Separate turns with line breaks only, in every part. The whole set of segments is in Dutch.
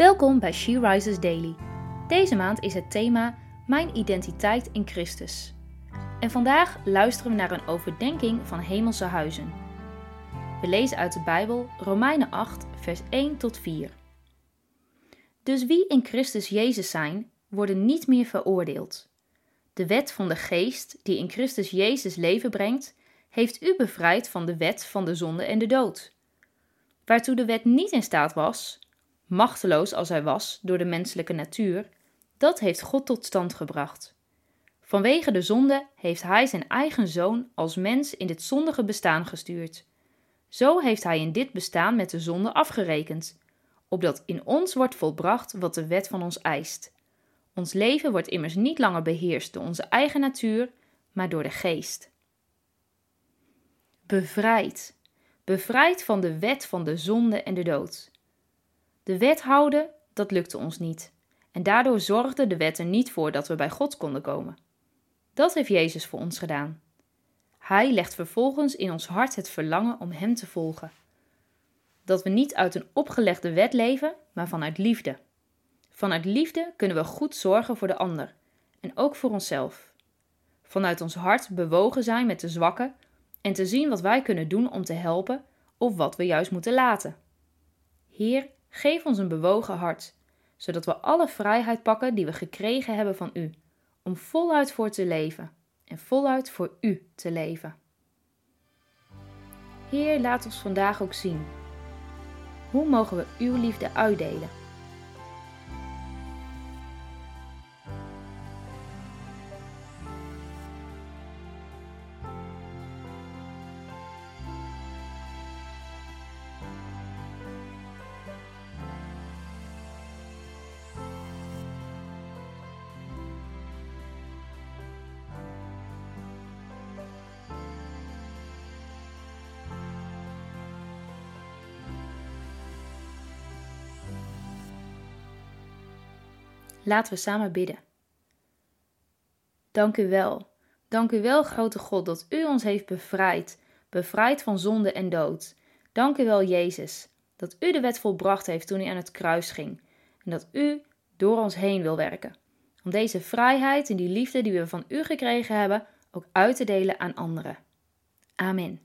Welkom bij She Rises Daily. Deze maand is het thema Mijn identiteit in Christus. En vandaag luisteren we naar een overdenking van hemelse huizen. We lezen uit de Bijbel Romeinen 8, vers 1 tot 4. Dus wie in Christus Jezus zijn, worden niet meer veroordeeld. De wet van de geest, die in Christus Jezus leven brengt, heeft u bevrijd van de wet van de zonde en de dood. Waartoe de wet niet in staat was, machteloos als hij was door de menselijke natuur, dat heeft God tot stand gebracht. Vanwege de zonde heeft hij zijn eigen zoon als mens in dit zondige bestaan gestuurd. Zo heeft hij in dit bestaan met de zonde afgerekend, opdat in ons wordt volbracht wat de wet van ons eist. Ons leven wordt immers niet langer beheerst door onze eigen natuur, maar door de geest. Bevrijd. Bevrijd van de wet van de zonde en de dood. De wet houden, dat lukte ons niet. En daardoor zorgde de wet er niet voor dat we bij God konden komen. Dat heeft Jezus voor ons gedaan. Hij legt vervolgens in ons hart het verlangen om Hem te volgen. Dat we niet uit een opgelegde wet leven, maar vanuit liefde. Vanuit liefde kunnen we goed zorgen voor de ander en ook voor onszelf. Vanuit ons hart bewogen zijn met de zwakken en te zien wat wij kunnen doen om te helpen of wat we juist moeten laten. Heer, geef ons een bewogen hart, zodat we alle vrijheid pakken die we gekregen hebben van U, om voluit voor te leven en voluit voor U te leven. Heer, laat ons vandaag ook zien. Hoe mogen we Uw liefde uitdelen? Laten we samen bidden. Dank u wel. Dank u wel, grote God, dat u ons heeft bevrijd, bevrijd van zonde en dood. Dank u wel, Jezus, dat u de wet volbracht heeft toen u aan het kruis ging en dat u door ons heen wil werken. Om deze vrijheid en die liefde die we van u gekregen hebben ook uit te delen aan anderen. Amen.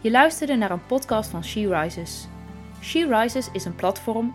Je luisterde naar een podcast van She Rises. She Rises is een platform